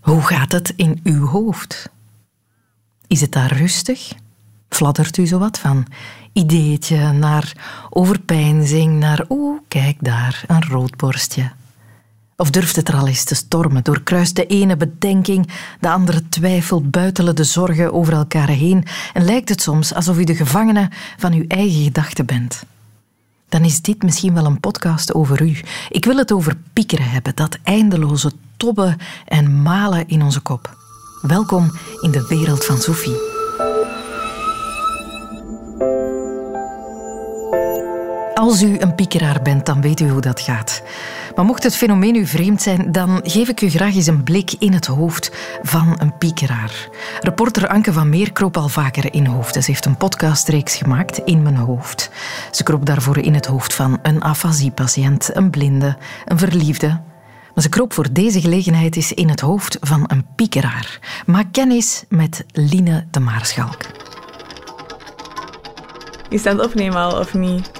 Hoe gaat het in uw hoofd? Is het daar rustig? Fladdert u zo wat van ideetje naar overpeinzing, naar oeh, kijk daar, een roodborstje. Of durft het er al eens te stormen? Doorkruist de ene bedenking, de andere twijfel, buitelen de zorgen over elkaar heen en lijkt het soms alsof u de gevangene van uw eigen gedachten bent. Dan is dit misschien wel een podcast over u. Ik wil het over piekeren hebben, dat eindeloze tobben en malen in onze kop. Welkom in de wereld van Sophie. Als u een piekeraar bent, dan weet u hoe dat gaat. Maar mocht het fenomeen u vreemd zijn, dan geef ik u graag eens een blik in het hoofd van een piekeraar. Reporter Anke van Meer kroop al vaker in hoofd. Ze heeft een podcastreeks gemaakt, In mijn hoofd. Ze kroop daarvoor in het hoofd van een afasiepatiënt, een blinde, een verliefde. Maar ze kroop voor deze gelegenheid eens in het hoofd van een piekeraar. Maak kennis met Line de Maarschalk. Is dat opnemen of niet?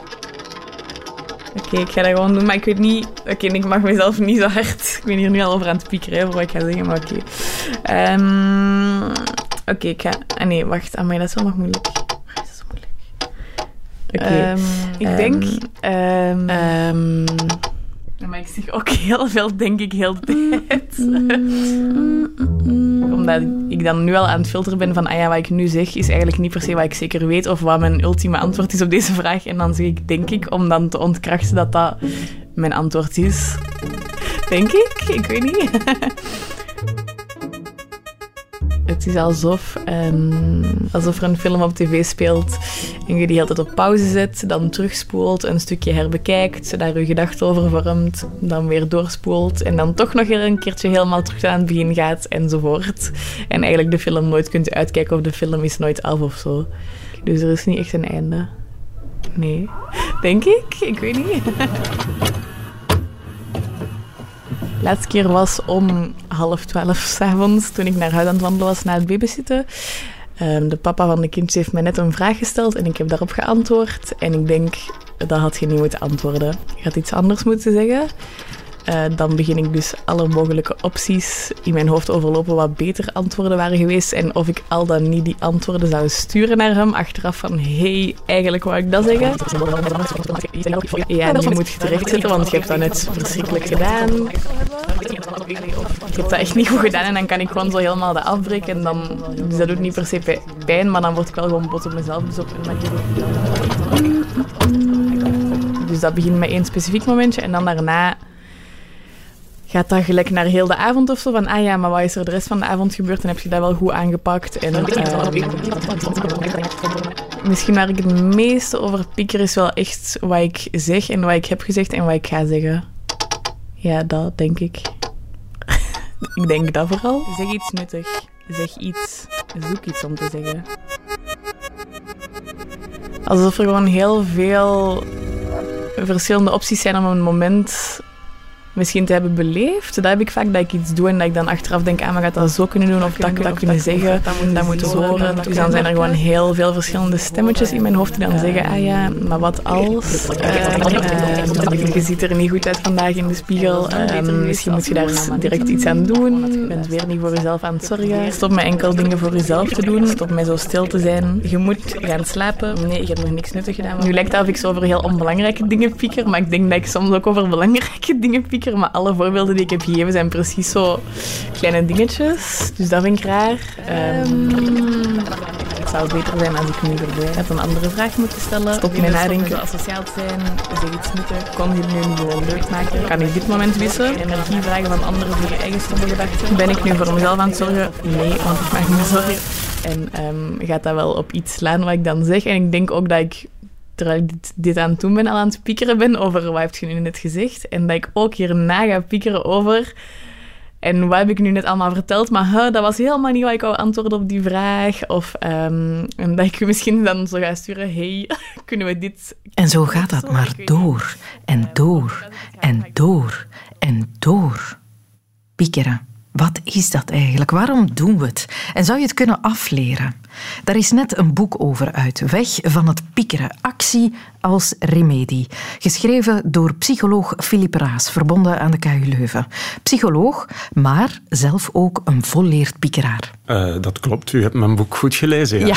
Oké, ik ga dat gewoon doen, maar ik weet niet... Oké, ik mag mezelf niet zo hard... Ik ben hier nu al over aan het piekeren, voor wat ik ga zeggen, maar oké. Ehm, oké, ik ga... Ah nee, wacht. Ah, maar dat is wel nog moeilijk. Dat is zo moeilijk. Oké. Ehm, ik denk... Um, maar ik zeg ook heel veel, denk ik, heel de tijd. Omdat ik dan nu al aan het filteren ben van, ah ja, wat ik nu zeg, is eigenlijk niet per se wat ik zeker weet of wat mijn ultieme antwoord is op deze vraag. En dan zeg ik, denk ik, om dan te ontkrachten dat dat mijn antwoord is. Denk ik? Ik weet niet. Het is alsof, um, alsof er een film op tv speelt en je die altijd op pauze zet, dan terugspoelt, een stukje herbekijkt, daar je gedachten over vormt, dan weer doorspoelt en dan toch nog een keertje helemaal terug aan het begin gaat enzovoort. En eigenlijk de film nooit kunt uitkijken of de film is nooit af of zo. Dus er is niet echt een einde. Nee. Denk ik? Ik weet niet. laatste keer was om half twaalf s'avonds, toen ik naar huis aan het wandelen was na het babysitten. Um, de papa van de kindjes heeft mij net een vraag gesteld en ik heb daarop geantwoord. En ik denk, dat had je niet moeten antwoorden. Je had iets anders moeten zeggen. Uh, dan begin ik dus alle mogelijke opties in mijn hoofd overlopen wat beter antwoorden waren geweest. En of ik al dan niet die antwoorden zou sturen naar hem. Achteraf van, hey, eigenlijk wou ik dat zeggen. Ja, nu moet je terecht zitten, want je hebt dat net verschrikkelijk gedaan. Je hebt dat echt niet goed gedaan en dan kan ik gewoon zo helemaal dat afbreken. En dan, dus dat doet niet per se pijn, maar dan word ik wel gewoon bot op mezelf. Dus op. Dus dat begint met één specifiek momentje en dan daarna gaat dat gelijk naar heel de avond of zo? Van, ah ja, maar wat is er de rest van de avond gebeurd en heb je dat wel goed aangepakt? En, uh, misschien waar ik het meeste over pieker is wel echt wat ik zeg en wat ik heb gezegd en wat ik ga zeggen. Ja, dat denk ik. ik denk dat vooral. Zeg iets nuttig. Zeg iets. Zoek iets om te zeggen. Alsof er gewoon heel veel verschillende opties zijn om een moment misschien te hebben beleefd. Dat heb ik vaak, dat ik iets doe en dat ik dan achteraf denk, ah, maar gaat dat zo kunnen doen of dat, dat kunnen zeggen, dat, moeten horen. Dus dan zijn er gewoon heel veel verschillende stemmetjes in mijn hoofd die dan zeggen, ah ja, maar wat als? Uh, je ziet er niet goed uit vandaag in de spiegel. Uh, misschien moet je daar direct iets aan doen. Je bent weer niet voor jezelf aan het zorgen. Stop met enkel dingen voor jezelf te doen. Stop met zo stil te zijn. Je moet gaan slapen. Nee, je hebt nog niks nuttig gedaan. Nu lijkt het of ik zo over heel onbelangrijke dingen pieker, maar ik denk dat ik soms ook over belangrijke dingen pieker maar alle voorbeelden die ik heb gegeven zijn precies zo kleine dingetjes. Dus dat vind ik raar. Um, het zou beter zijn als ik nu had een andere vraag moeten stellen. Stop met nadenken. Asociaal te zijn. Zeg iets nuttig. Kon hier nu niet gewoon leuk maken. Kan ik dit moment wissen? Energie vragen van anderen voor je eigen stomme gedachten. Ben ik nu voor mezelf aan het zorgen? Nee, want ik maak me zorgen. En um, gaat dat wel op iets slaan wat ik dan zeg? En ik denk ook dat ik terwijl ik dit, dit, aan het doen ben, al aan het piekeren ben over wat heb je nu net gezegd. En dat ik ook hierna ga piekeren over... En wat heb ik nu net allemaal verteld? Maar huh, dat was helemaal niet wat ik wou antwoorden op die vraag. Of um, en dat ik misschien dan zo ga sturen... Hey, kunnen we dit... En zo gaat dat maar door en door en door en door. Piekeren. Wat is dat eigenlijk? Waarom doen we het? En zou je het kunnen afleren? Daar is net een boek over uit. Weg van het piekeren. Actie als remedie. Geschreven door psycholoog Philippe Raas, verbonden aan de KU Leuven. Psycholoog, maar zelf ook een volleerd piekeraar. Uh, dat klopt, u hebt mijn boek goed gelezen. Ja,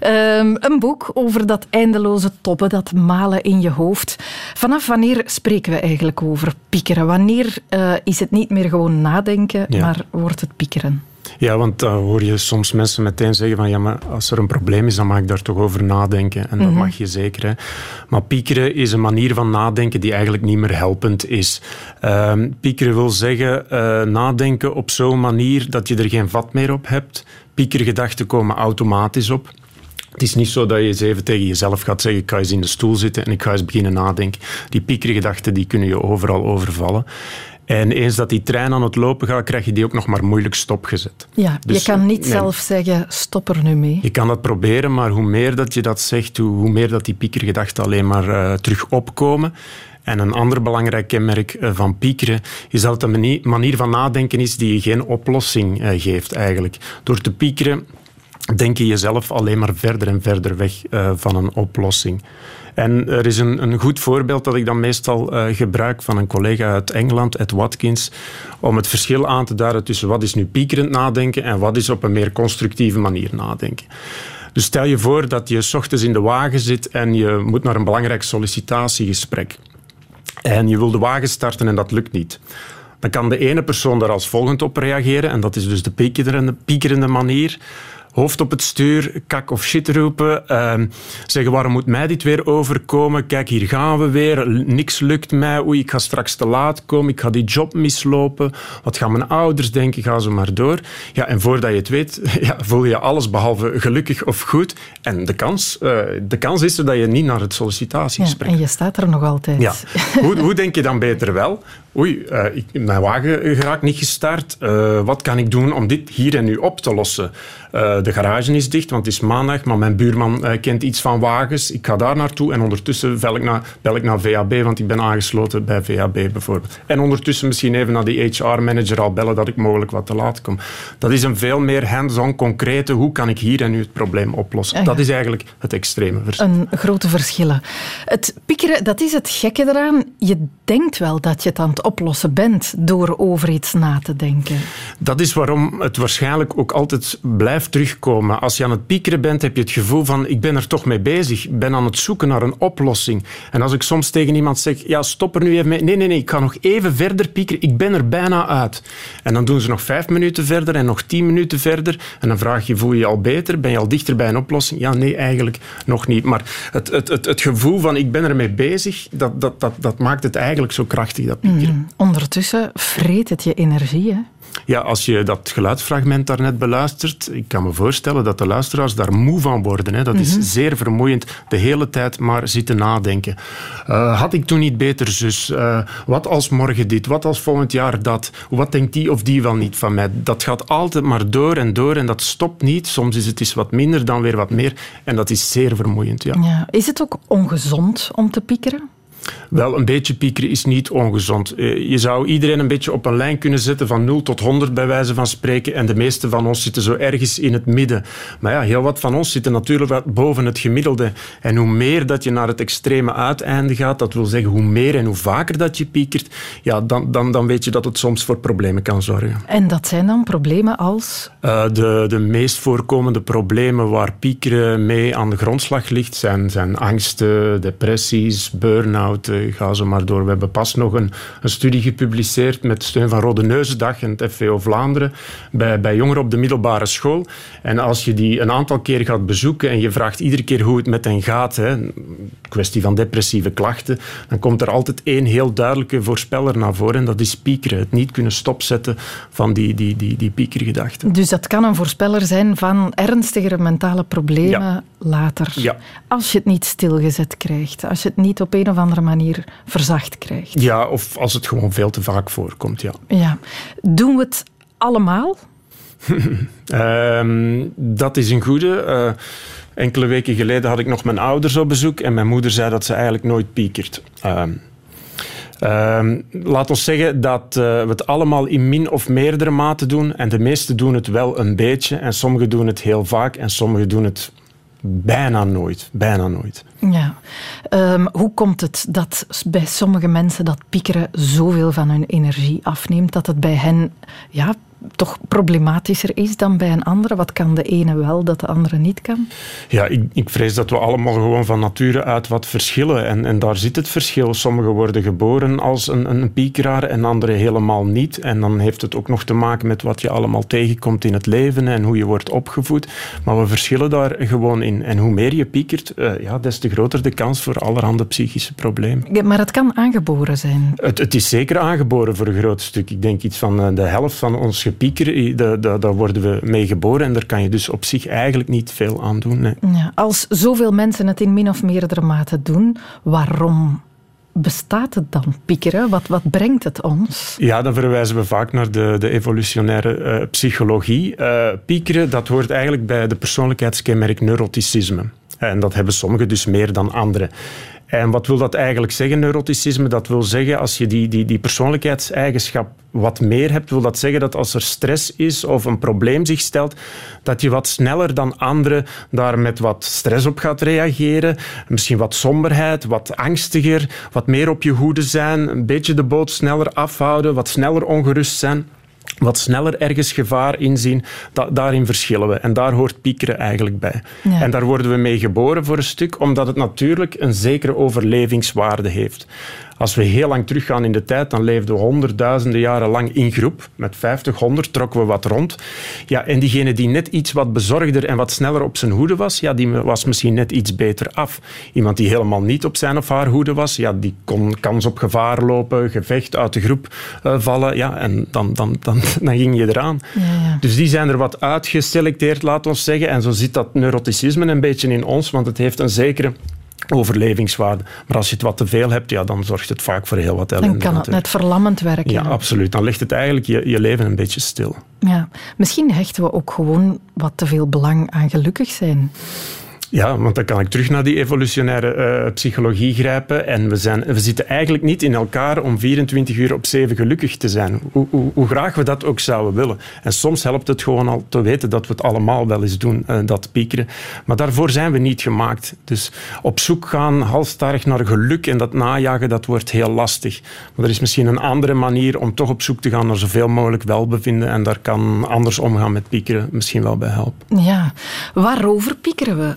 ja. um, een boek over dat eindeloze toppen, dat malen in je hoofd. Vanaf wanneer spreken we eigenlijk over piekeren? Wanneer uh, is het niet meer gewoon nadenken, ja. maar wordt het piekeren? Ja, want dan hoor je soms mensen meteen zeggen van ja, maar als er een probleem is, dan mag ik daar toch over nadenken. En dat mm -hmm. mag je zeker. Hè. Maar piekeren is een manier van nadenken die eigenlijk niet meer helpend is. Uh, piekeren wil zeggen uh, nadenken op zo'n manier dat je er geen vat meer op hebt. Piekergedachten komen automatisch op. Het is niet zo dat je eens even tegen jezelf gaat zeggen: ik ga eens in de stoel zitten en ik ga eens beginnen nadenken. Die piekergedachten die kunnen je overal overvallen. En eens dat die trein aan het lopen gaat, krijg je die ook nog maar moeilijk stopgezet. Ja, dus, je kan niet nee, zelf zeggen, stop er nu mee. Je kan dat proberen, maar hoe meer dat je dat zegt, hoe, hoe meer dat die piekergedachten alleen maar uh, terug opkomen. En een ander belangrijk kenmerk van piekeren is dat het een manier van nadenken is die je geen oplossing uh, geeft eigenlijk. Door te piekeren denk je jezelf alleen maar verder en verder weg van een oplossing. En er is een, een goed voorbeeld dat ik dan meestal uh, gebruik van een collega uit Engeland, Ed Watkins, om het verschil aan te duiden tussen wat is nu piekerend nadenken en wat is op een meer constructieve manier nadenken. Dus stel je voor dat je s ochtends in de wagen zit en je moet naar een belangrijk sollicitatiegesprek. En je wil de wagen starten en dat lukt niet. Dan kan de ene persoon daar als volgend op reageren en dat is dus de piekerende, piekerende manier hoofd op het stuur, kak of shit roepen. Uh, zeggen, waarom moet mij dit weer overkomen? Kijk, hier gaan we weer. Niks lukt mij. Oei, ik ga straks te laat komen. Ik ga die job mislopen. Wat gaan mijn ouders denken? Ga zo maar door. Ja, en voordat je het weet, ja, voel je alles behalve gelukkig of goed. En de kans, uh, de kans is er dat je niet naar het sollicitatiegesprek... Ja, en je staat er nog altijd. Ja. hoe, hoe denk je dan beter wel? Oei, uh, ik, mijn wagen geraakt niet gestart. Uh, wat kan ik doen om dit hier en nu op te lossen? Uh, de garage is dicht, want het is maandag, maar mijn buurman kent iets van wagens. Ik ga daar naartoe en ondertussen bel ik, naar, bel ik naar VAB, want ik ben aangesloten bij VAB bijvoorbeeld. En ondertussen misschien even naar die HR-manager al bellen dat ik mogelijk wat te laat kom. Dat is een veel meer hands-on concrete, hoe kan ik hier en nu het probleem oplossen? Ja. Dat is eigenlijk het extreme verschil. Een grote verschillen. Het piekeren, dat is het gekke eraan. Je denkt wel dat je het aan het oplossen bent door over iets na te denken. Dat is waarom het waarschijnlijk ook altijd blijft terugkomen. Als je aan het piekeren bent, heb je het gevoel van ik ben er toch mee bezig. Ik ben aan het zoeken naar een oplossing. En als ik soms tegen iemand zeg, ja, stop er nu even mee. Nee, nee, nee, ik ga nog even verder piekeren. Ik ben er bijna uit. En dan doen ze nog vijf minuten verder en nog tien minuten verder. En dan vraag je, voel je je al beter? Ben je al dichter bij een oplossing? Ja, nee, eigenlijk nog niet. Maar het, het, het, het gevoel van ik ben ermee bezig, dat, dat, dat, dat maakt het eigenlijk zo krachtig, dat piekeren. Ondertussen vreet het je energie, hè? Ja, als je dat geluidsfragment daarnet beluistert, ik kan me voorstellen dat de luisteraars daar moe van worden. Hè. Dat is mm-hmm. zeer vermoeiend, de hele tijd maar zitten nadenken. Uh, had ik toen niet beter zus? Uh, wat als morgen dit? Wat als volgend jaar dat? Wat denkt die of die wel niet van mij? Dat gaat altijd maar door en door en dat stopt niet. Soms is het eens wat minder, dan weer wat meer. En dat is zeer vermoeiend, ja. ja. Is het ook ongezond om te piekeren? Wel, een beetje piekeren is niet ongezond. Eh, je zou iedereen een beetje op een lijn kunnen zetten van 0 tot 100 bij wijze van spreken. En de meeste van ons zitten zo ergens in het midden. Maar ja, heel wat van ons zitten natuurlijk wat boven het gemiddelde. En hoe meer dat je naar het extreme uiteinde gaat, dat wil zeggen hoe meer en hoe vaker dat je piekert, ja, dan, dan, dan weet je dat het soms voor problemen kan zorgen. En dat zijn dan problemen als? Uh, de, de meest voorkomende problemen waar piekeren mee aan de grondslag ligt, zijn, zijn angsten, depressies, burn-out uh, ga zo maar door. We hebben pas nog een, een studie gepubliceerd met steun van Rode Neuzendag en het FVO Vlaanderen bij, bij jongeren op de middelbare school. En als je die een aantal keer gaat bezoeken en je vraagt iedere keer hoe het met hen gaat, hè, kwestie van depressieve klachten, dan komt er altijd één heel duidelijke voorspeller naar voren en dat is piekeren. Het niet kunnen stopzetten van die, die, die, die piekergedachten. Dus dat kan een voorspeller zijn van ernstigere mentale problemen ja. later. Ja. Als je het niet stilgezet krijgt, als je het niet op een of andere manier verzacht krijgt. Ja, of als het gewoon veel te vaak voorkomt, ja. ja. Doen we het allemaal? um, dat is een goede. Uh, enkele weken geleden had ik nog mijn ouders op bezoek en mijn moeder zei dat ze eigenlijk nooit piekert. Uh, uh, laat ons zeggen dat uh, we het allemaal in min of meerdere mate doen. En de meesten doen het wel een beetje. En sommigen doen het heel vaak en sommigen doen het bijna nooit. Bijna nooit. Ja. Ehm, hoe komt het dat bij sommige mensen dat piekeren zoveel van hun energie afneemt, dat het bij hen ja, toch problematischer is dan bij een andere? Wat kan de ene wel dat de andere niet kan? Ja, ik, ik vrees dat we allemaal gewoon van nature uit wat verschillen. En, en daar zit het verschil. Sommigen worden geboren als een, een piekeraar en anderen helemaal niet. En dan heeft het ook nog te maken met wat je allemaal tegenkomt in het leven en hoe je wordt opgevoed. Maar we verschillen daar gewoon in. En hoe meer je piekert, uh, ja, des te groter de kans voor allerhande psychische problemen. Ja, maar het kan aangeboren zijn. Het, het, is zeker aangeboren voor een groot stuk. Ik denk iets van eh, de helft van ons pieker, daar worden we mee geboren en daar kan je dus op zich eigenlijk niet veel aan doen. Nee. Ja, als zoveel mensen het in min of meerdere mate doen, waarom bestaat het dan, piekeren? Wat, wat brengt het ons? Ja, dan verwijzen we vaak naar de, de evolutionaire uh, psychologie. Uh, piekeren, dat hoort eigenlijk bij de persoonlijkheidskenmerk neuroticisme. En dat hebben sommigen dus meer dan anderen. En wat wil dat eigenlijk zeggen, neuroticisme? Dat wil zeggen, als je die, die, die persoonlijkheidseigenschap wat meer hebt, wil dat zeggen dat als er stress is of een probleem zich stelt, dat je wat sneller dan anderen daar met wat stress op gaat reageren. Misschien wat somberheid, wat angstiger, wat meer op je hoede zijn, een beetje de boot sneller afhouden, wat sneller ongerust zijn wat sneller ergens gevaar inzien, daarin verschillen we. En daar hoort piekeren eigenlijk bij. En daar worden we mee geboren voor een stuk, omdat het natuurlijk een zekere overlevingswaarde heeft. Als we heel lang teruggaan in de tijd, dan leefden we honderdduizenden jaren lang in groep. Met 50, 100 trokken we wat rond. Ja, en diegene die net iets wat bezorgder en wat sneller op zijn hoede was, ja, die was misschien net iets beter af. Iemand die helemaal niet op zijn of haar hoede was, ja, die kon kans op gevaar lopen, gevecht uit de groep uh, vallen. Ja, en dan, dan, dan, dan ging je eraan. Ja, ja. Dus die zijn er wat uitgeselecteerd, laat ons zeggen. En zo zit dat neuroticisme een beetje in ons, want het heeft een zekere overlevingswaarde. Maar als je het wat te veel hebt, ja, dan zorgt het vaak voor heel wat ellende. Dan kan het net verlammend werken. Ja, absoluut. Dan ligt het eigenlijk je, je leven een beetje stil. Ja, misschien hechten we ook gewoon wat te veel belang aan gelukkig zijn. Ja, want dan kan ik terug naar die evolutionaire uh, psychologie grijpen. En we, zijn, we zitten eigenlijk niet in elkaar om 24 uur op 7 gelukkig te zijn. Hoe, hoe, hoe, graag we dat ook zouden willen. En soms helpt het gewoon al te weten dat we het allemaal wel eens doen, uh, dat piekeren. Maar daarvoor zijn we niet gemaakt. Dus op zoek gaan, halstarrig naar geluk en dat najagen, dat wordt heel lastig. Maar er is misschien een andere manier om toch op zoek te gaan naar zoveel mogelijk welbevinden. En daar kan anders omgaan met piekeren misschien wel bij helpen. Ja, waarover piekeren we?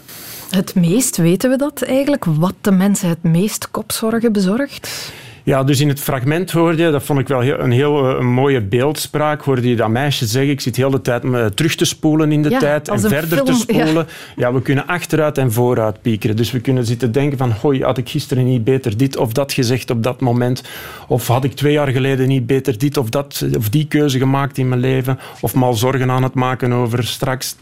Het meest weten we dat eigenlijk? Wat de mensen het meest kopzorgen bezorgt? Ja, dus in het fragment hoorde je, dat vond ik wel heel, een heel eh, een mooie beeldspraak, hoorde je dat meisje zeggen, ik zit heel de tijd me terug te spoelen in de tijd en verder te spoelen. Ja. we kunnen achteruit en vooruit piekeren. Dus we kunnen zitten denken van, hoi, had ik gisteren niet beter dit of dat gezegd op dat moment? Of had ik twee jaar geleden niet beter dit of dat, of die keuze gemaakt in mijn leven? Of mal zorgen aan het maken over straks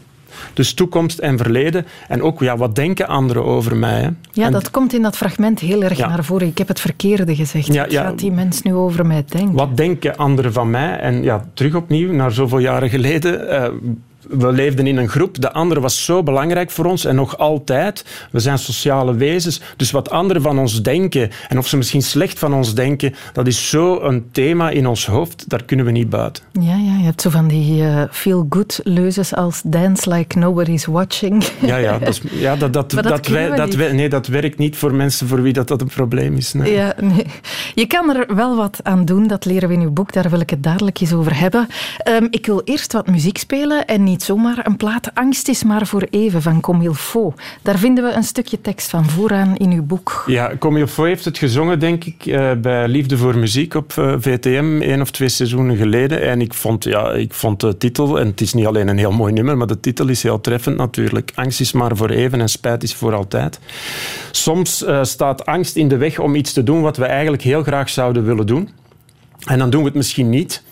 dus toekomst en verleden. En ook, ja, wat denken anderen over mij? Hè? Ja, dat komt in dat fragment heel erg naar voren. Ik heb het verkeerde gezegd. Ja, ja, gaat die mens nu over mij denken? Wat denken anderen van mij? En ja, terug opnieuw, naar zoveel jaren geleden... Uh, we leefden in een groep. De andere was zo belangrijk voor ons en nog altijd. We zijn sociale wezens. Dus wat anderen van ons denken en of ze misschien slecht van ons denken, dat is zo een thema in ons hoofd. Daar kunnen we niet buiten. Ja, ja je hebt zo van die uh, feel-good leuzes als dance like nobody's watching. Ja, ja, dat, ja, dat, dat, dat, dat, dat nee, dat werkt niet voor mensen voor wie dat, dat een probleem is. Nee. Ja, nee. Je kan er wel wat aan doen, dat leren we in uw boek. Daar wil ik het dadelijk eens over hebben. Um, ik wil eerst wat muziek spelen en niet zomaar een plaat. Angst is maar voor even van faut. Daar vinden we een stukje tekst van vooraan in uw boek. Ja, faut heeft het gezongen, denk ik, eh, bij Liefde voor Muziek op eh, VTM, één of twee seizoenen geleden. En ik vond, ja, ik vond de titel, en het is niet alleen een heel mooi nummer, maar de titel is heel treffend natuurlijk. Angst is maar voor even en spijt is voor altijd. Soms uh, staat angst in de weg om iets te doen wat we eigenlijk heel graag zouden willen doen. En dan doen we het misschien niet.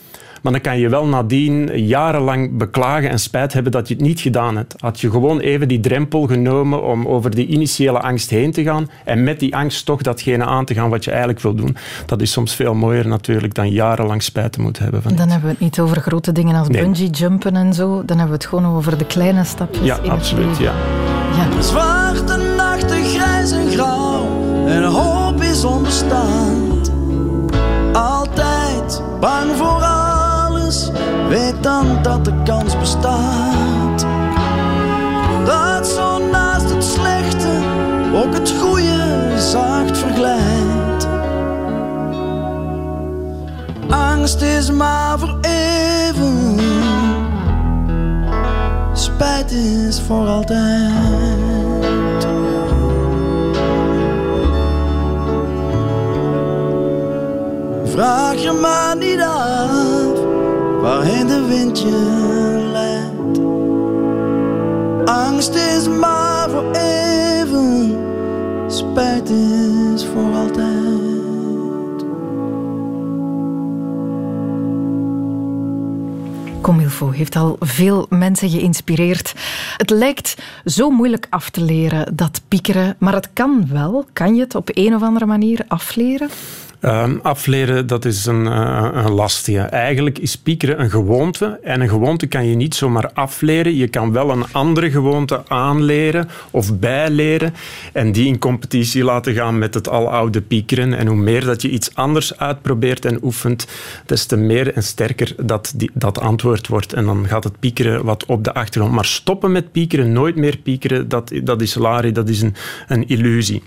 Maar dan kan je wel nadien jarenlang beklagen en spijt hebben dat je het niet gedaan hebt. Had je gewoon even die drempel genomen om over die initiële angst heen te gaan en met die angst toch datgene aan te gaan wat je eigenlijk wil doen. Dat is soms veel mooier natuurlijk dan jarenlang spijt te moeten hebben. Van dan hebben we het niet over grote dingen als bungee jumpen en zo. Dan hebben we het gewoon over de kleine stapjes ja, in absoluut, het Ja, ja. Zwarte nachten, grijs en grauw en hoop is onbestaand. Altijd bang voor weet dan dat de kans bestaat. Dat zo naast het ook het goede zacht verglijdt. Angst is maar voor even, spijt is voor altijd. Vraag je maar niet af waarheen de wind leidt. Angst is maar voor even, spijt is voor altijd. Comilfo heeft al veel mensen geïnspireerd. Het lijkt zo moeilijk af te leren, dat piekeren, maar het kan wel. Kan je het op een of andere manier afleren? Um, afleren, dat is een, uh, een. Eigenlijk is piekeren een gewoonte. En een gewoonte kan je niet zomaar afleren. Je kan wel een andere gewoonte aanleren of bijleren. En die in competitie laten gaan met het aloude piekeren. En hoe meer dat je iets anders uitprobeert en oefent, des te meer en sterker dat dat antwoord wordt. En dan gaat het piekeren wat op de achtergrond. Maar stoppen met piekeren, nooit meer piekeren, dat, dat is lari, dat is een, een illusie.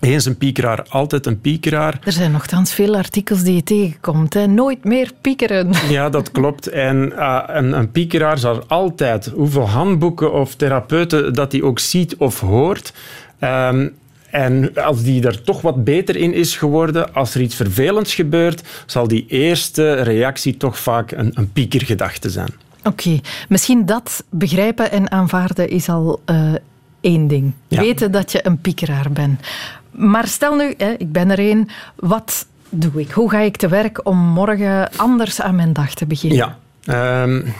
Eens een piekeraar, altijd een piekeraar. Er zijn nogthans veel artikels die je tegenkomt. Hè? Nooit meer piekeren. Ja, dat klopt. En uh, een, een piekeraar zal altijd, hoeveel handboeken of therapeuten dat hij ook ziet of hoort... Um, en als die er toch wat beter in is geworden, als er iets vervelends gebeurt, zal die eerste reactie toch vaak een, een piekergedachte zijn. Oké, okay. misschien dat begrijpen en aanvaarden is al uh, één ding. Ja. Weten dat je een piekeraar bent. Maar stel nu, hè, ik ben er één, wat doe ik? Hoe ga ik te werk om morgen anders aan mijn dag te beginnen? Ja, um,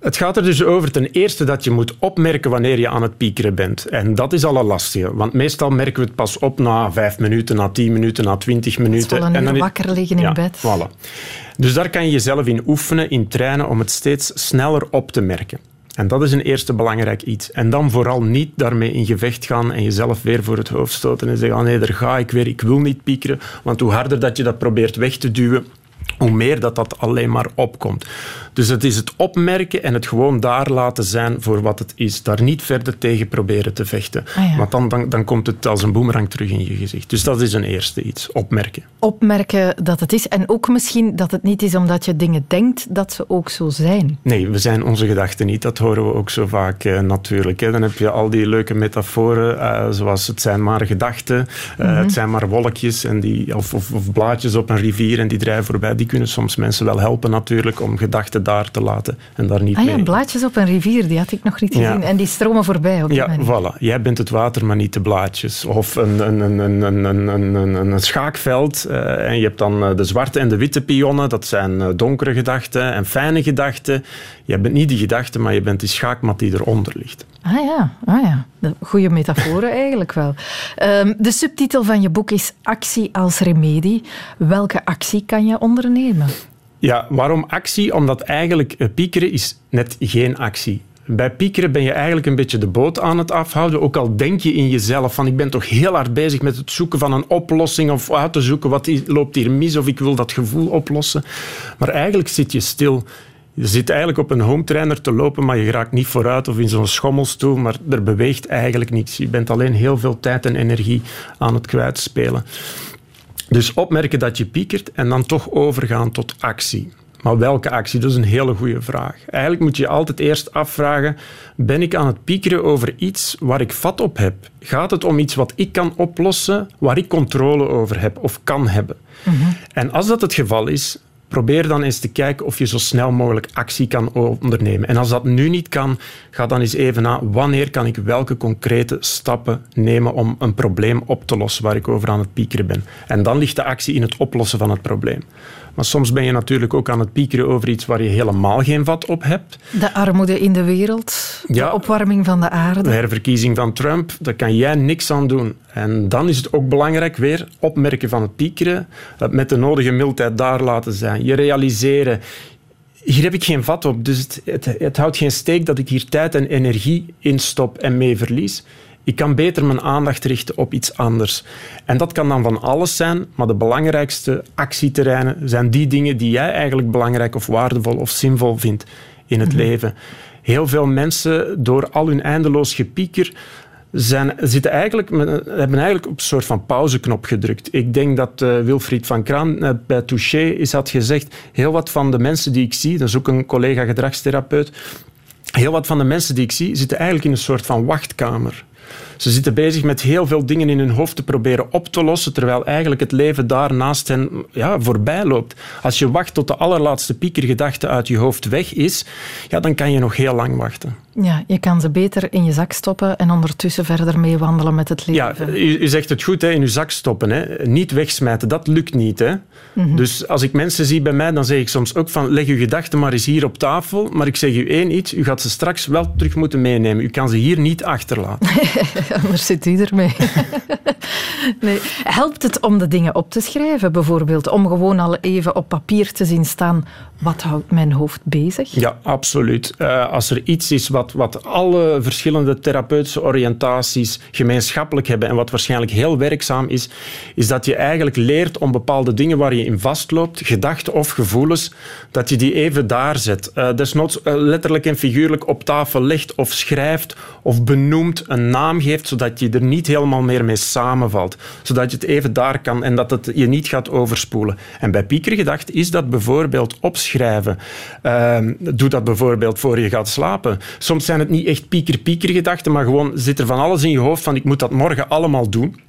het gaat er dus over ten eerste dat je moet opmerken wanneer je aan het piekeren bent. En dat is al een lastige, want meestal merken we het pas op na vijf minuten, na tien minuten, na twintig minuten. en dan wakker liggen in ja, bed. Voilà. Dus daar kan je jezelf in oefenen, in trainen om het steeds sneller op te merken. En dat is een eerste belangrijk iets. En dan vooral niet daarmee in gevecht gaan en jezelf weer voor het hoofd stoten en zeggen, ah nee, daar ga ik weer, ik wil niet piekeren. Want hoe harder dat je dat probeert weg te duwen, hoe meer dat dat alleen maar opkomt. Dus het is het opmerken en het gewoon daar laten zijn voor wat het is. Daar niet verder tegen proberen te vechten. Ah, ja. Want dan, dan, dan komt het als een boemerang terug in je gezicht. Dus dat is een eerste iets, opmerken. Opmerken dat het is. En ook misschien dat het niet is omdat je dingen denkt dat ze ook zo zijn. Nee, we zijn onze gedachten niet. Dat horen we ook zo vaak uh, natuurlijk. Hè. Dan heb je al die leuke metaforen, uh, zoals het zijn maar gedachten, mm -hmm. het zijn maar wolkjes en die, of, of, of blaadjes op een rivier en die drijven voorbij. Die kunnen soms mensen wel helpen natuurlijk om gedachten daar te laten en daar niet ah, ja, mee. blaadjes op een rivier, die had ik nog niet gezien. Ja. En die stromen voorbij op die Ja, manier. voilà. Jij bent het water, maar niet de blaadjes. Of een, een, een, een, een, een, een, een schaakveld uh, en je hebt dan de zwarte en de witte pionnen. Dat zijn donkere gedachten en fijne gedachten. Je bent niet die gedachte, maar je bent die schaakmat die eronder ligt. Ah ja, ah ja. goede metaforen eigenlijk wel. Um, de subtitel van je boek is Actie als remedie. Welke actie kan je ondernemen? Ja, waarom actie? Omdat eigenlijk piekeren is net geen actie. Bij piekeren ben je eigenlijk een beetje de boot aan het afhouden. Ook al denk je in jezelf van ik ben toch heel hard bezig met het zoeken van een oplossing of uit te zoeken wat loopt hier mis of ik wil dat gevoel oplossen. Maar eigenlijk zit je stil. Je zit eigenlijk op een home trainer te lopen, maar je raakt niet vooruit of in zo'n schommelstoel, maar er beweegt eigenlijk niets. Je bent alleen heel veel tijd en energie aan het kwijtspelen. Dus opmerken dat je piekert en dan toch overgaan tot actie. Maar welke actie? Dat is een hele goede vraag. Eigenlijk moet je altijd eerst afvragen: ben ik aan het piekeren over iets waar ik vat op heb? Gaat het om iets wat ik kan oplossen, waar ik controle over heb of kan hebben? Mm-hmm. En als dat het geval is, probeer dan eens te kijken of je zo snel mogelijk actie kan ondernemen. En als dat nu niet kan, ga dan eens even na wanneer kan ik welke concrete stappen nemen om een probleem op te lossen waar ik over aan het piekeren ben. En dan ligt de actie in het oplossen van het probleem. Maar soms ben je natuurlijk ook aan het piekeren over iets waar je helemaal geen vat op hebt. De armoede in de wereld, Ja. de opwarming van de aarde. De herverkiezing van Trump, daar kan jij niks aan doen. En dan is het ook belangrijk, weer opmerken van het piekeren, het met de nodige mildheid daar laten zijn. Je realiseren, hier heb ik geen vat op, dus het, het, het houdt geen steek dat ik hier tijd en energie in stop en mee verlies. Ik kan beter mijn aandacht richten op iets anders. En dat kan dan van alles zijn, maar de belangrijkste actieterreinen zijn die dingen die jij eigenlijk belangrijk of waardevol of zinvol vindt in het leven. Heel veel mensen, door al hun eindeloos gepieker, zijn, zitten eigenlijk, hebben eigenlijk op een soort van pauzeknop gedrukt. Ik denk dat uh, Wilfried van Kraan uh, bij Touché is had gezegd, heel wat van de mensen die ik zie, dat is ook een collega gedragstherapeut, heel wat van de mensen die ik zie, zitten eigenlijk in een soort van wachtkamer. Ze zitten bezig met heel veel dingen in hun hoofd te proberen op te lossen, terwijl eigenlijk het leven daar naast hen ja, voorbij loopt. Als je wacht tot de allerlaatste piekergedachte uit je hoofd weg is, ja, dan kan je nog heel lang wachten. Ja, je kan ze beter in je zak stoppen en ondertussen verder meewandelen met het leven. Ja, u, u zegt het goed, hè, in je zak stoppen. Hè. Niet wegsmijten, dat lukt niet. Hè. Mhm. Dus als ik mensen zie bij mij, dan zeg ik soms ook van leg uw gedachten maar eens hier op tafel. Maar ik zeg u één iets, u gaat ze straks wel terug moeten meenemen. U kan ze hier niet achterlaten. Anders zit u ermee. nee. Helpt het om de dingen op te schrijven, bijvoorbeeld? Om gewoon al even op papier te zien staan, wat houdt mijn hoofd bezig? Ja, absoluut. Uh, als er iets is wat, wat alle verschillende therapeutische oriëntaties gemeenschappelijk hebben en wat waarschijnlijk heel werkzaam is, is dat je eigenlijk leert om bepaalde dingen waar je in vastloopt, gedachten of gevoelens, dat je die even daar zet. Uh, desnoods uh, letterlijk en figuurlijk op tafel legt of schrijft of benoemt, een naam geeft, zodat je er niet helemaal meer mee samenvalt. Zodat je het even daar kan en dat het je niet gaat overspoelen. En bij piekergedacht is dat bijvoorbeeld opschrijven. Uh, doe dat bijvoorbeeld voor je gaat slapen. Soms zijn het niet echt pieker-pieker gedachten, maar gewoon zit er van alles in je hoofd van ik moet dat morgen allemaal doen.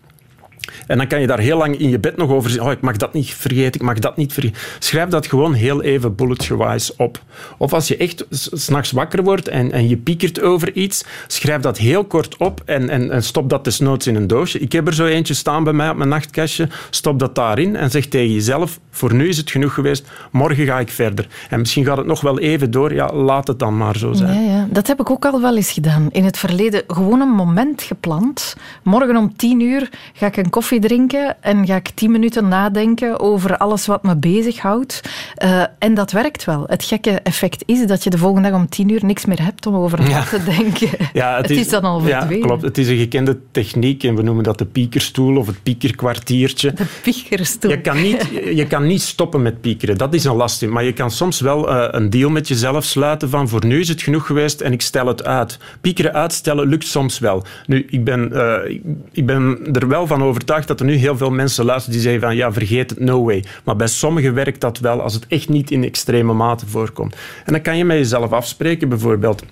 En dan kan je daar heel lang in je bed nog over zeggen. Oh, ik mag dat niet vergeten, ik mag dat niet vergeten. Schrijf dat gewoon heel even bulletgewijs op. Of als je echt s'nachts wakker wordt en, en je piekert over iets, schrijf dat heel kort op en, en, en stop dat desnoods in een doosje. Ik heb er zo eentje staan bij mij op mijn nachtkastje. Stop dat daarin en zeg tegen jezelf, voor nu is het genoeg geweest, morgen ga ik verder. En misschien gaat het nog wel even door, ja, laat het dan maar zo zijn. Ja, ja. Dat heb ik ook al wel eens gedaan. In het verleden gewoon een moment gepland. Morgen om tien uur ga ik een koffie drinken en ga ik tien minuten nadenken over alles wat me bezighoudt. Uh, en dat werkt wel. Het gekke effect is dat je de volgende dag om tien uur niks meer hebt om over na te denken. Ja, het, is, dan al verdwenen. Ja, klopt. Het is een gekende techniek en we noemen dat de piekerstoel of het piekerkwartiertje. De piekerstoel. Je kan niet, je kan niet stoppen met piekeren. Dat is een lastig. Maar je kan soms wel uh, een deal met jezelf sluiten van voor nu is het genoeg geweest en ik stel het uit. Piekeren uitstellen lukt soms wel. Nu, ik ben, uh, ik ben er wel van overtuigd dat er nu heel veel mensen luisteren die zeggen van ja, vergeet het, no way. Maar bij sommigen werkt dat wel als het echt niet in extreme mate voorkomt. En dan kan je met jezelf afspreken, bijvoorbeeld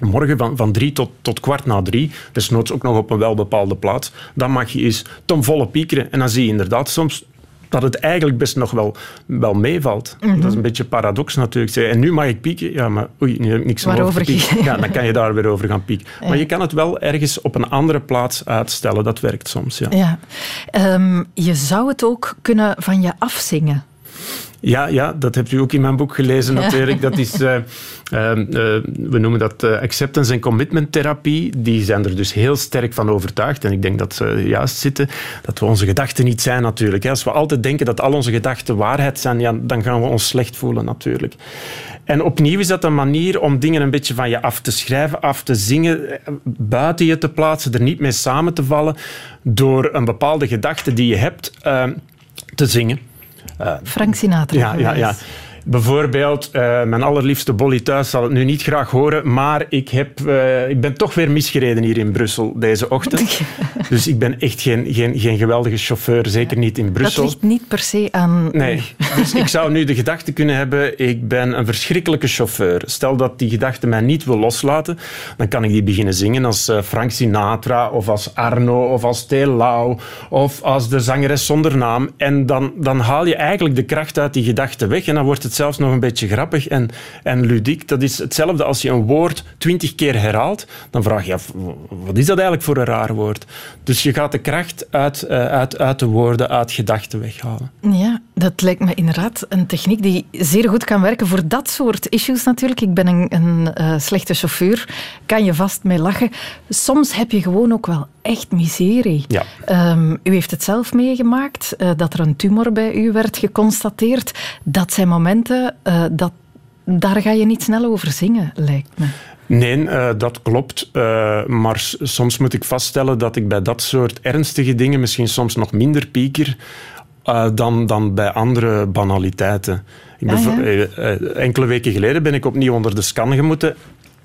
morgen van, van drie tot, tot kwart na drie, desnoods ook nog op een welbepaalde plaats, dan mag je eens ten volle piekeren. En dan zie je inderdaad soms dat het eigenlijk best nog wel, wel meevalt. Dat is een beetje paradox natuurlijk. En nu mag ik pieken. Ja, maar oei, nu heb ik niks over pieken. Ja, dan kan je daar weer over gaan pieken. Maar je kan het wel ergens op een andere plaats uitstellen. Dat werkt soms, ja. ja. Um, je zou het ook kunnen van je afzingen. Ja, ja, dat hebt u ook in mijn boek gelezen natuurlijk. Dat is, uh, uh, we noemen dat uh, acceptance en commitment therapie. Die zijn er dus heel sterk van overtuigd. En ik denk dat ze juist zitten dat we onze gedachten niet zijn natuurlijk. Als we altijd denken dat al onze gedachten waarheid zijn, ja, dan gaan we ons slecht voelen natuurlijk. En opnieuw is dat een manier om dingen een beetje van je af te schrijven, af te zingen, buiten je te plaatsen, er niet mee samen te vallen, door een bepaalde gedachte die je hebt te zingen. Uh, Frank Sinatra. Ja, ja, ja. Bijvoorbeeld, uh, mijn allerliefste Bolly thuis zal het nu niet graag horen, maar ik, heb, uh, ik ben toch weer misgereden hier in Brussel deze ochtend. dus ik ben echt geen, geen, geen geweldige chauffeur, zeker niet in Brussel. Dat ligt niet per se aan... Nee, dus ik zou nu de gedachte kunnen hebben, ik ben een verschrikkelijke chauffeur. Stel dat die gedachte mij niet wil loslaten, dan kan ik die beginnen zingen als uh, Frank Sinatra, of als Arno, of als Telau, of als de zangeres zonder naam. En dan, dan haal je eigenlijk de kracht uit die gedachte weg en dan wordt het zelfs nog een beetje grappig en, en ludiek. Dat is hetzelfde als je een woord twintig keer herhaalt. Dan vraag je af, wat is dat eigenlijk voor een raar woord? Dus je gaat de kracht uit, uh, uit, uit de woorden, uit gedachten weghalen. Ja, dat lijkt me inderdaad een techniek die zeer goed kan werken voor dat soort issues natuurlijk. Ik ben een, een uh, slechte chauffeur, kan je vast mee lachen. Soms heb je gewoon ook wel echt miserie. Ja. Um, u heeft het zelf meegemaakt, uh, dat er een tumor bij u werd geconstateerd. Dat zijn momenten, uh, dat, daar ga je niet snel over zingen, lijkt me. Nee, uh, dat klopt. Uh, maar soms moet ik vaststellen dat ik bij dat soort ernstige dingen misschien soms nog minder pieker uh, dan, dan bij andere banaliteiten. Ik ben, ah, ja? Enkele weken geleden ben ik opnieuw onder de scan gemoeten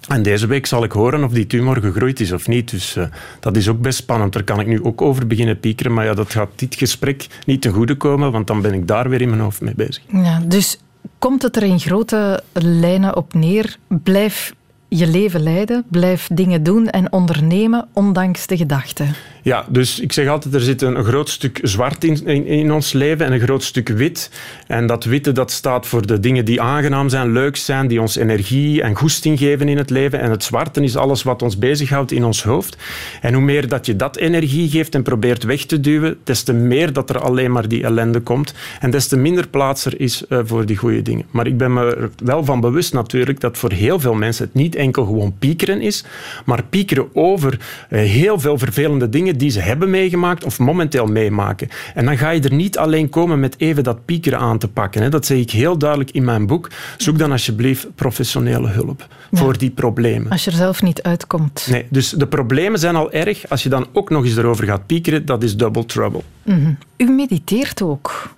En deze week zal ik horen of die tumor gegroeid is of niet. Dus dat is ook best spannend. Daar kan ik nu ook over beginnen piekeren. Maar ja, dat gaat dit gesprek niet ten goede komen, want dan ben ik daar weer in mijn hoofd mee bezig. Ja, dus komt het er in grote lijnen op neer? Blijf je leven leiden, blijf dingen doen en ondernemen, ondanks de gedachten. Ja, dus ik zeg altijd, er zit een, groot stuk zwart in, in, ons leven en een groot stuk wit. En dat witte dat staat voor de dingen die aangenaam zijn, leuk zijn, die ons energie en goesting geven in het leven. En het zwarte is alles wat ons bezighoudt in ons hoofd. En hoe meer dat je dat energie geeft en probeert weg te duwen, des te meer dat er alleen maar die ellende komt. En des te minder plaats er is uh, voor die goede dingen. Maar ik ben me er wel van bewust natuurlijk dat voor heel veel mensen het niet enkel gewoon piekeren is, maar piekeren over uh, heel veel vervelende dingen die ze hebben meegemaakt of momenteel meemaken. En dan ga je er niet alleen komen met even dat piekeren aan te pakken. Dat zeg ik heel duidelijk in mijn boek. Zoek dan alsjeblieft professionele hulp voor die problemen. Als je er zelf niet uitkomt. Nee, dus de problemen zijn al erg. Als je dan ook nog eens erover gaat piekeren, dat is double trouble. Mm U mediteert ook.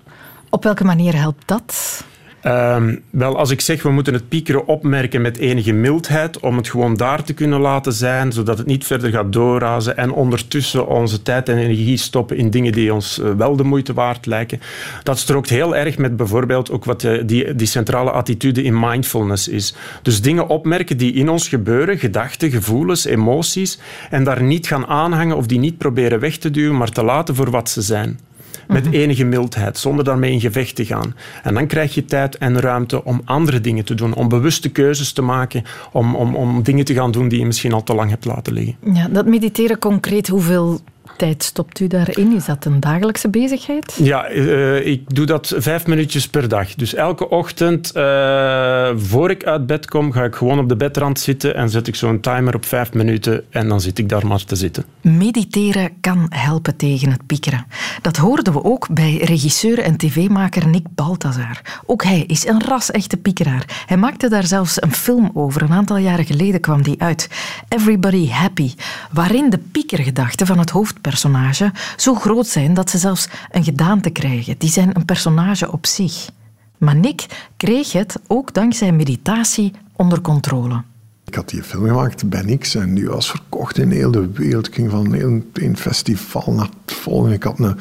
Op welke manier helpt dat? Um, wel, als ik zeg we moeten het piekeren opmerken met enige mildheid, om het gewoon daar te kunnen laten zijn, zodat het niet verder gaat doorrazen en ondertussen onze tijd en energie stoppen in dingen die ons uh, wel de moeite waard lijken. Dat strookt heel erg met bijvoorbeeld ook wat uh, die, die centrale attitude in mindfulness is. Dus dingen opmerken die in ons gebeuren, gedachten, gevoelens, emoties, en daar niet gaan aanhangen of die niet proberen weg te duwen, maar te laten voor wat ze zijn met mhm. enige mildheid, zonder daarmee in gevecht te gaan. En dan krijg je tijd en ruimte om andere dingen te doen, om bewuste keuzes te maken, om, om, om dingen te gaan doen die je misschien al te lang hebt laten liggen. Ja, dat mediteren concreet, hoeveel tijd stopt u daarin? Is dat een dagelijkse bezigheid? Ja, uh, ik doe dat vijf minuutjes per dag. Dus elke ochtend, uh, voor ik uit bed kom, ga ik gewoon op de bedrand zitten en zet ik zo'n timer op vijf minuten en dan zit ik daar maar te zitten. Mediteren kan helpen tegen het piekeren. Dat hoorden we ook bij regisseur en tv-maker Nick Balthazar. Ook hij is een ras-echte piekeraar. Hij maakte daar zelfs een film over. Een aantal jaren geleden kwam die uit. Everybody Happy, waarin de piekergedachte van het hoofd personage zo groot zijn dat ze zelfs een gedaante krijgen. Die zijn een personage op zich. Maar Nick kreeg het ook dankzij meditatie onder controle. Ik had die film gemaakt bij niks en die was verkocht in heel de wereld. Ik ging van een, festival naar het volgende. Ik had een,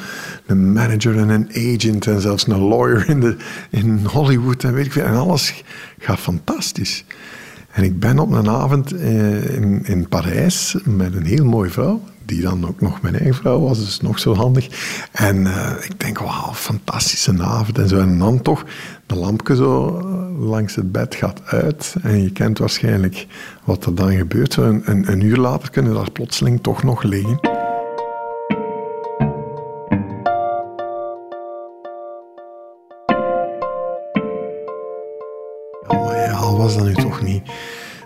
een, manager en een agent en zelfs een lawyer in, de, in Hollywood en weet ik veel. En alles gaat fantastisch. En ik ben op een avond eh, in, in Parijs met een heel mooie vrouw die dan ook nog mijn eigen vrouw was, dus nog zo handig. En uh, ik denk, wauw, fantastische avond en zo. En dan toch, de lampje zo eh, langs het bed gaat uit. En je kent waarschijnlijk wat er dan gebeurt. Een, een, een uur later kunnen daar plotseling toch nog liggen.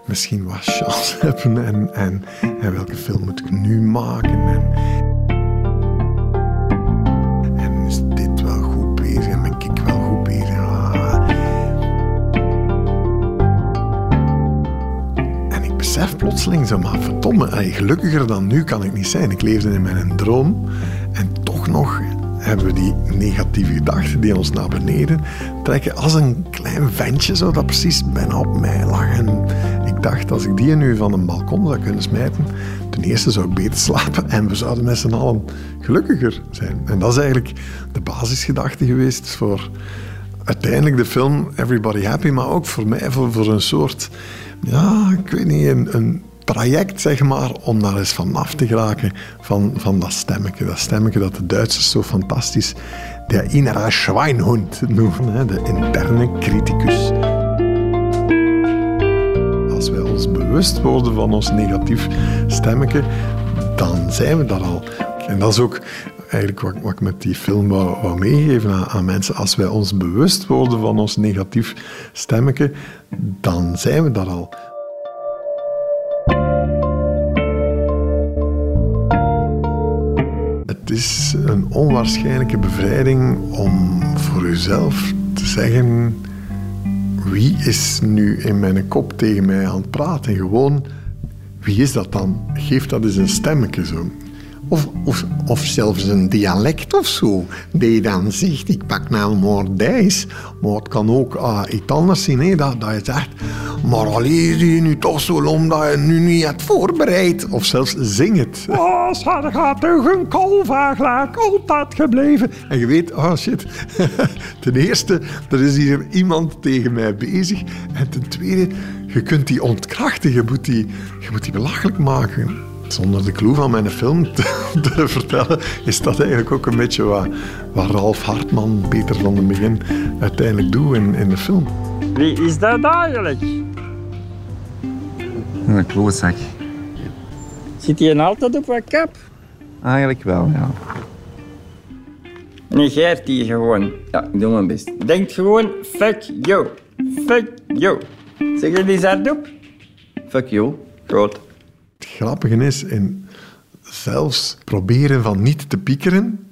Misschien wat chance hebben en, en, en welke film moet ik nu maken en, en is dit wel goed bezig en ben ik wel goed bezig. Ah. En ik besef plotseling zo, maar verdomme, gelukkiger dan nu kan ik niet zijn. Ik leefde in mijn droom en toch nog hebben we die negatieve gedachten die ons naar beneden trekken als een klein ventje zo dat precies bijna op mij lag. En ik dacht, als ik die nu van een balkon zou kunnen smijten, ten eerste zou ik beter slapen en we zouden met z'n allen gelukkiger zijn. En dat is eigenlijk de basisgedachte geweest voor uiteindelijk de film Everybody Happy, maar ook voor mij voor, voor een soort, ja, ik weet niet, een, een traject, zeg maar, om daar eens vanaf te geraken van, van dat stemmetje. Dat stemmetje dat de Duitsers zo fantastisch de innere Schweinhund noemen, hè, de interne criticus. Bewust worden van ons negatief stemmetje, dan zijn we daar al. En dat is ook eigenlijk wat, wat ik met die film wou, meegeven aan, mensen. Als wij ons bewust worden van ons negatief stemmetje, dan zijn we daar al. Het is een onwaarschijnlijke bevrijding om voor uzelf te zeggen: wie is nu in mijn kop tegen mij aan het praten? Gewoon, wie is dat dan? Geef dat eens een stemmetje zo. Of, of, of zelfs een dialect of zo. Je dan zegt, ik pak nou Moordijs. Maar het kan ook uh, iets anders zijn. Hè? Dat, dat je zegt, maar alleen zie je nu toch zo om dat je nu niet hebt voorbereid. Of zelfs zing het. Oh, ze gaat toch een kalvaaglaak altijd gebleven. En je weet, oh shit. ten eerste, er is hier iemand tegen mij bezig. En ten tweede, je kunt die ontkrachten. Je moet die, je moet die belachelijk maken zonder de clue van mijn film te, vertellen, is dat eigenlijk ook een beetje wat, wat Ralf Hartman, Peter van den Begin, uiteindelijk doet in, in de film. Wie is dat eigenlijk? Een klootzak. Zit hij altijd op wat kap? Eigenlijk wel, ja. Negeert die gewoon. Ja, ik doe mijn best. Denk gewoon, fuck you. Fuck you. Zeg je die hardop? Fuck you. Groot. Het grappige is, in zelfs proberen van niet te piekeren,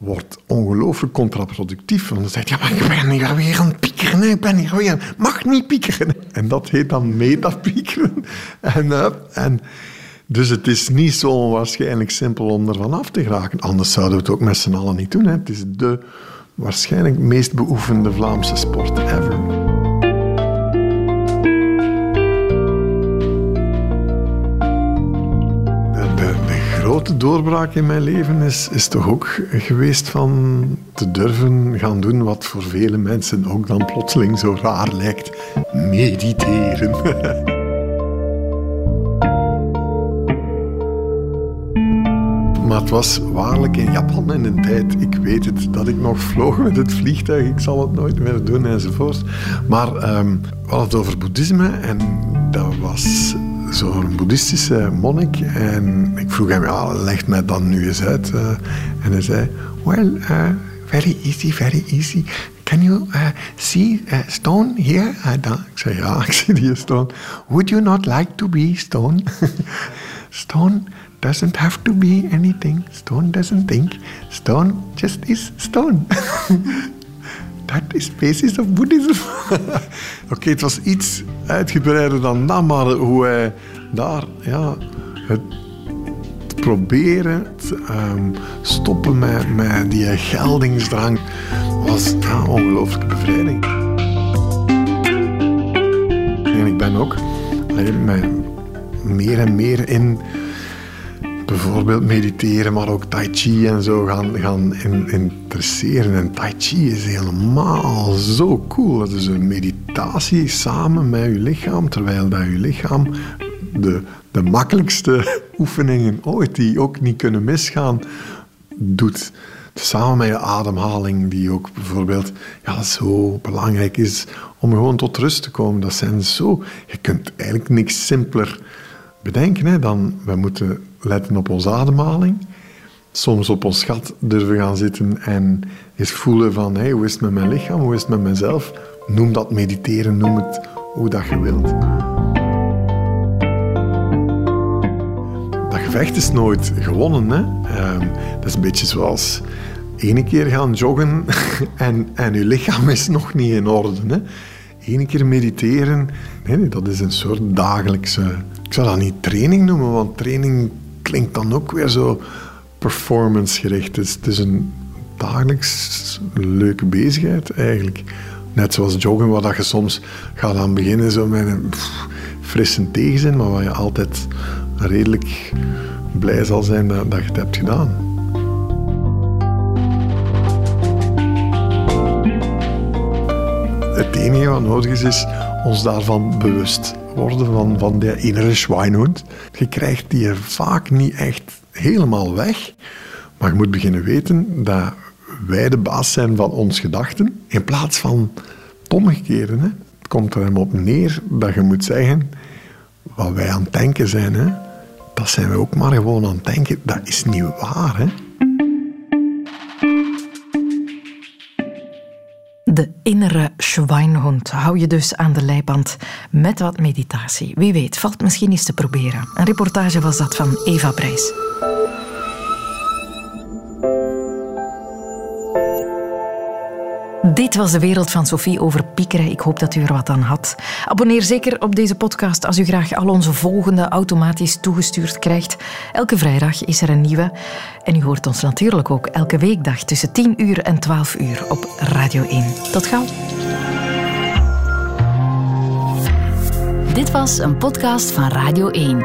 wordt ongelooflijk contraproductief. Want dan zeg je, ja, maar ik ben niet weer aan het piekeren. Ik ben niet weer mag niet piekeren. En dat heet dan metapiekeren. En, uh, en dus het is niet zo waarschijnlijk simpel om ervan af te geraken. Anders zouden we het ook met z'n allen niet doen. Hè. Het is de waarschijnlijk meest beoefende Vlaamse sport ever. Grote doorbraak in mijn leven is, toch ook geweest van te durven gaan doen wat voor vele mensen ook dan plotseling zo raar lijkt. Mediteren. Maar het was waarlijk in Japan in een tijd, ik weet het, dat ik nog vloog met het vliegtuig. Ik zal het nooit meer doen enzovoort. Maar um, we hadden het over boeddhisme en dat was zo'n boeddhistische monnik. En ik vroeg hem, ja, leg mij dan nu eens uit. Uh, en hij zei, well, uh, very easy, very easy. Can you uh, see stone here? ik zei, ja, ik zie die stone. Would you not like to be stone? stone doesn't have to be anything. Stone doesn't think. Stone just is stone. dat is basis of Buddhism. Oké, het was iets uitgebreider dan dat, maar hoe hij daar ja, het proberen te um, stoppen met, met die geldingsdrang was ja, ongelooflijke bevrijding. En ik ben ook meer en meer in bijvoorbeeld mediteren, maar ook tai chi en zo gaan, gaan interesseren. En tai chi is helemaal zo cool. Het is een meditatie samen met je lichaam, terwijl dat je lichaam de, de makkelijkste oefeningen ooit, die ook niet kunnen misgaan, doet. Samen met je ademhaling, die ook bijvoorbeeld ja, zo belangrijk is om gewoon tot rust te komen. Dat zijn zo... Je kunt eigenlijk niks simpeler bedenken hè, dan... We moeten letten op onze ademhaling. Soms op ons gat durven gaan zitten en eens voelen van hey, hoe is het met mijn lichaam, hoe is het met mezelf. Noem dat mediteren, noem het hoe dat je wilt. Dat gevecht is nooit gewonnen. Hè? Ehm, dat is een beetje zoals ene keer gaan joggen en, en je lichaam is nog niet in orde. Hè? Ene keer mediteren, nee, dat is een soort dagelijkse... Ik zou dat niet training noemen, want training klinkt dan ook weer zo performancegericht. Het is, het is een dagelijks leuke bezigheid eigenlijk. Net zoals joggen, waar je soms gaat aan beginnen zo met een frisse tegenzin, maar waar je altijd redelijk blij zal zijn dat, dat je het hebt gedaan. Het enige wat nodig is, is ons daarvan bewust worden van, van de innere Schweinhund. Je krijgt die vaak niet echt helemaal weg, maar je moet beginnen weten dat wij de baas zijn van ons gedachten, in plaats van het omgekeerde. Hè. Het komt er hem op neer dat je moet zeggen, wat wij aan het denken zijn, hè, dat zijn we ook maar gewoon aan het denken. Dat is niet waar. Hè. De innere Schweinhund hou je dus aan de leiband met wat meditatie. Wie weet, valt misschien eens te proberen. Een reportage was dat van Eva Brijs. Dit was de wereld van Sophie over piekeren. Ik hoop dat u er wat aan had. Abonneer zeker op deze podcast als u graag al onze volgende automatisch toegestuurd krijgt. Elke vrijdag is er een nieuwe. En u hoort ons natuurlijk ook elke weekdag tussen 10 uur en 12 uur op Radio 1. Tot gauw. Dit was een podcast van Radio 1.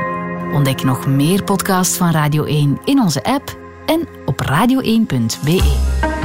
Ontdek nog meer podcasts van Radio 1 in onze app en op radio1.be.